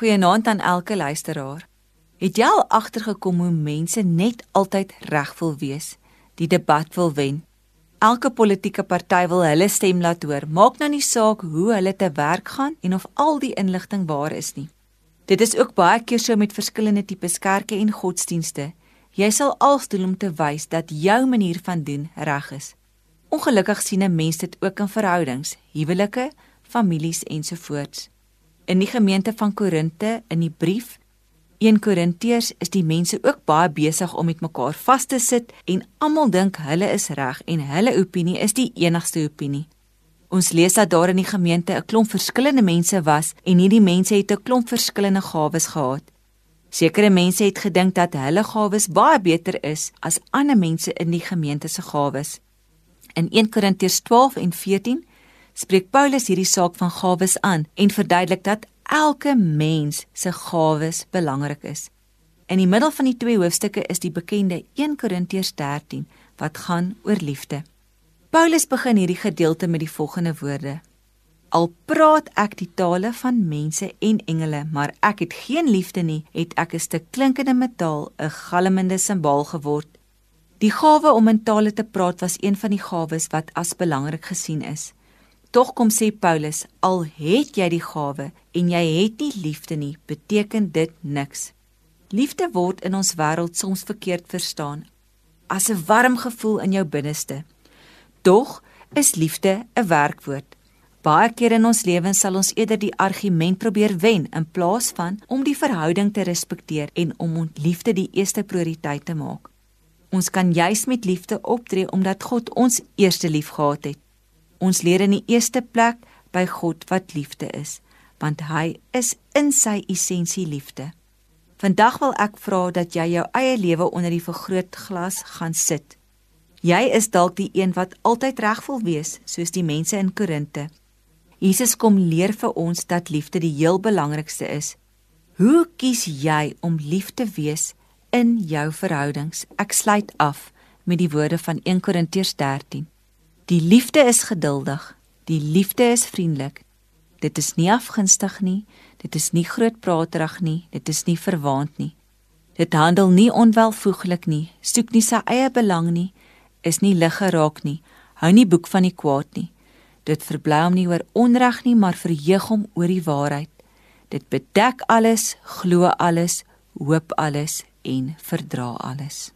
Goeienaand aan elke luisteraar. Het jy al agtergekom hoe mense net altyd reg wil wees, die debat wil wen? Elke politieke party wil hulle stem laat hoor. Maak nou nie saak hoe hulle te werk gaan en of al die inligting waar is nie. Dit is ook baie keer so met verskillende tipe kerke en godsdienste. Jy sal alles doen om te wys dat jou manier van doen reg is. Ongelukkig sien 'n mens dit ook in verhoudings, huwelike, families ensovoorts. In die gemeente van Korinte in die brief 1 Korintiërs is die mense ook baie besig om met mekaar vas te sit en almal dink hulle is reg en hulle opinie is die enigste opinie. Ons lees dat daar in die gemeente 'n klomp verskillende mense was en hierdie mense het 'n klomp verskillende gawes gehad. Sekere mense het gedink dat hulle gawes baie beter is as ander mense in die gemeente se gawes. In 1 Korintiërs 12 en 14 spreek Paulus hierdie saak van gawes aan en verduidelik dat elke mens se gawes belangrik is. In die middel van die twee hoofstukke is die bekende 1 Korintiërs 13 wat gaan oor liefde. Paulus begin hierdie gedeelte met die volgende woorde: Al praat ek die tale van mense en engele, maar ek het geen liefde nie, het ek 'n stuk klinkende metaal, 'n galmende simbaal geword. Die gawe om in tale te praat was een van die gawes wat as belangrik gesien is. Tog kom sê Paulus, al het jy die gawe en jy het nie liefde nie, beteken dit niks. Liefde word in ons wêreld soms verkeerd verstaan as 'n warm gevoel in jou binneste. Tog is liefde 'n werkwoord. Baie keer in ons lewens sal ons eerder die argument probeer wen in plaas van om die verhouding te respekteer en om ons liefde die eerste prioriteit te maak. Ons kan juis met liefde optree omdat God ons eerste liefgehad het. Ons leer in die eerste plek by God wat liefde is, want hy is in sy essensie liefde. Vandag wil ek vra dat jy jou eie lewe onder die vergrootglas gaan sit. Jy is dalk die een wat altyd reg wil wees, soos die mense in Korinte. Jesus kom leer vir ons dat liefde die heel belangrikste is. Hoe kies jy om lief te wees in jou verhoudings? Ek sluit af met die woorde van 1 Korintiërs 13. Die liefde is geduldig, die liefde is vriendelik. Dit is nie afgunstig nie, dit is nie grootpraterig nie, dit is nie verwaand nie. Dit handel nie onwelvoeglik nie, soek nie sy eie belang nie, is nie lig geraak nie, hou nie boek van die kwaad nie. Dit verbly hom nie oor onreg nie, maar verheug hom oor die waarheid. Dit bedek alles, glo alles, hoop alles en verdra alles.